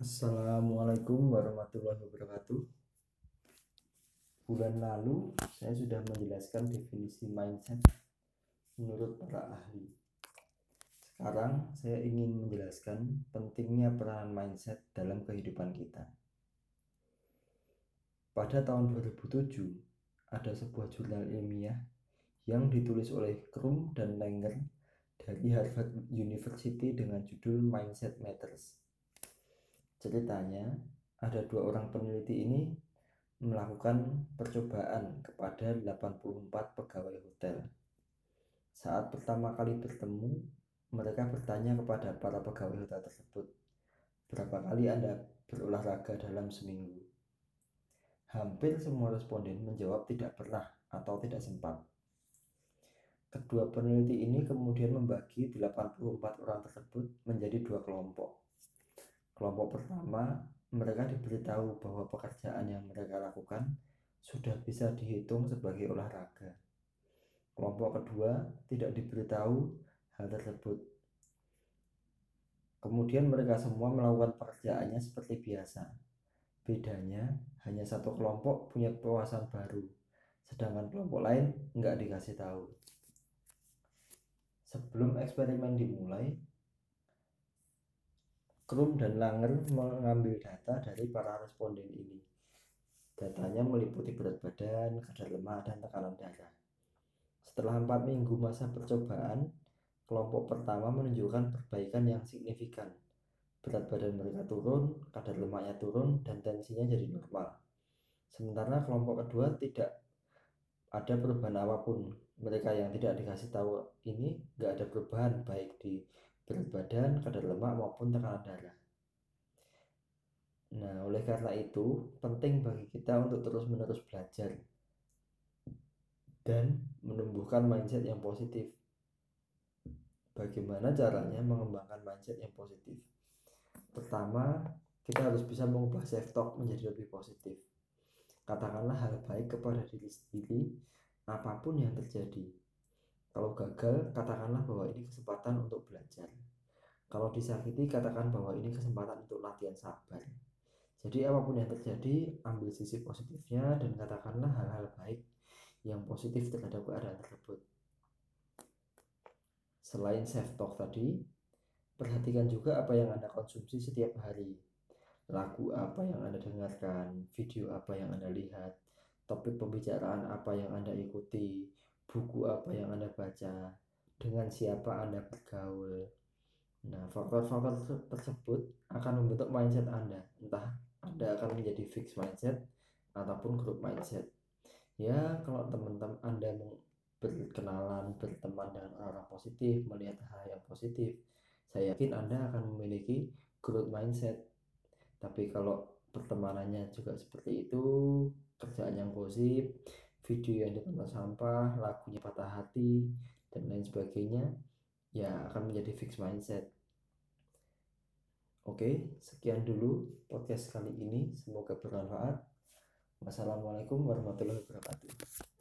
Assalamualaikum warahmatullahi wabarakatuh. Bulan lalu saya sudah menjelaskan definisi mindset menurut para ahli. Sekarang saya ingin menjelaskan pentingnya peranan mindset dalam kehidupan kita. Pada tahun 2007, ada sebuah jurnal ilmiah yang ditulis oleh Krum dan Langer dari Harvard University dengan judul Mindset Matters. Ceritanya, ada dua orang peneliti ini melakukan percobaan kepada 84 pegawai hotel. Saat pertama kali bertemu, mereka bertanya kepada para pegawai hotel tersebut, berapa kali Anda berolahraga dalam seminggu? Hampir semua responden menjawab tidak pernah atau tidak sempat. Kedua peneliti ini kemudian membagi 84 orang tersebut menjadi dua kelompok. Kelompok pertama, mereka diberitahu bahwa pekerjaan yang mereka lakukan sudah bisa dihitung sebagai olahraga. Kelompok kedua tidak diberitahu hal tersebut. Kemudian mereka semua melakukan pekerjaannya seperti biasa. Bedanya, hanya satu kelompok punya kewasan baru, sedangkan kelompok lain nggak dikasih tahu. Sebelum eksperimen dimulai, Krum dan Langer mengambil data dari para responden ini. Datanya meliputi berat badan, kadar lemak, dan tekanan darah. Setelah empat minggu masa percobaan, kelompok pertama menunjukkan perbaikan yang signifikan. Berat badan mereka turun, kadar lemaknya turun, dan tensinya jadi normal. Sementara kelompok kedua tidak ada perubahan apa pun. Mereka yang tidak dikasih tahu ini nggak ada perubahan baik di berat badan, kadar lemak maupun tekanan darah. Nah, oleh karena itu, penting bagi kita untuk terus-menerus belajar dan menumbuhkan mindset yang positif. Bagaimana caranya mengembangkan mindset yang positif? Pertama, kita harus bisa mengubah self-talk menjadi lebih positif. Katakanlah hal baik kepada diri sendiri, apa pun yang terjadi. Kalau gagal, katakanlah bahwa ini kesempatan untuk belajar. Kalau disakiti, katakan bahwa ini kesempatan untuk latihan sabar. Jadi apa pun yang terjadi, ambil sisi positifnya dan katakanlah hal-hal baik yang positif terhadap keadaan tersebut. Selain self-talk tadi, perhatikan juga apa yang Anda konsumsi setiap hari. Lagu apa yang Anda dengarkan, video apa yang Anda lihat, topik pembicaraan apa yang Anda ikuti, buku apa yang Anda baca, dengan siapa Anda bergaul. Nah, faktor-faktor tersebut akan membentuk mindset Anda. Entah Anda akan menjadi fixed mindset ataupun group mindset. Ya, kalau teman-teman Anda berkenalan, berteman dengan orang positif, melihat hal yang positif, saya yakin Anda akan memiliki growth mindset. Tapi kalau pertemanannya juga seperti itu, kerjaan yang gosip, video yang ditonton sampah, lagunya patah hati, dan lain sebagainya, ya akan menjadi fix mindset. Oke, sekian dulu podcast kali ini. Semoga bermanfaat. Wassalamualaikum warahmatullahi wabarakatuh.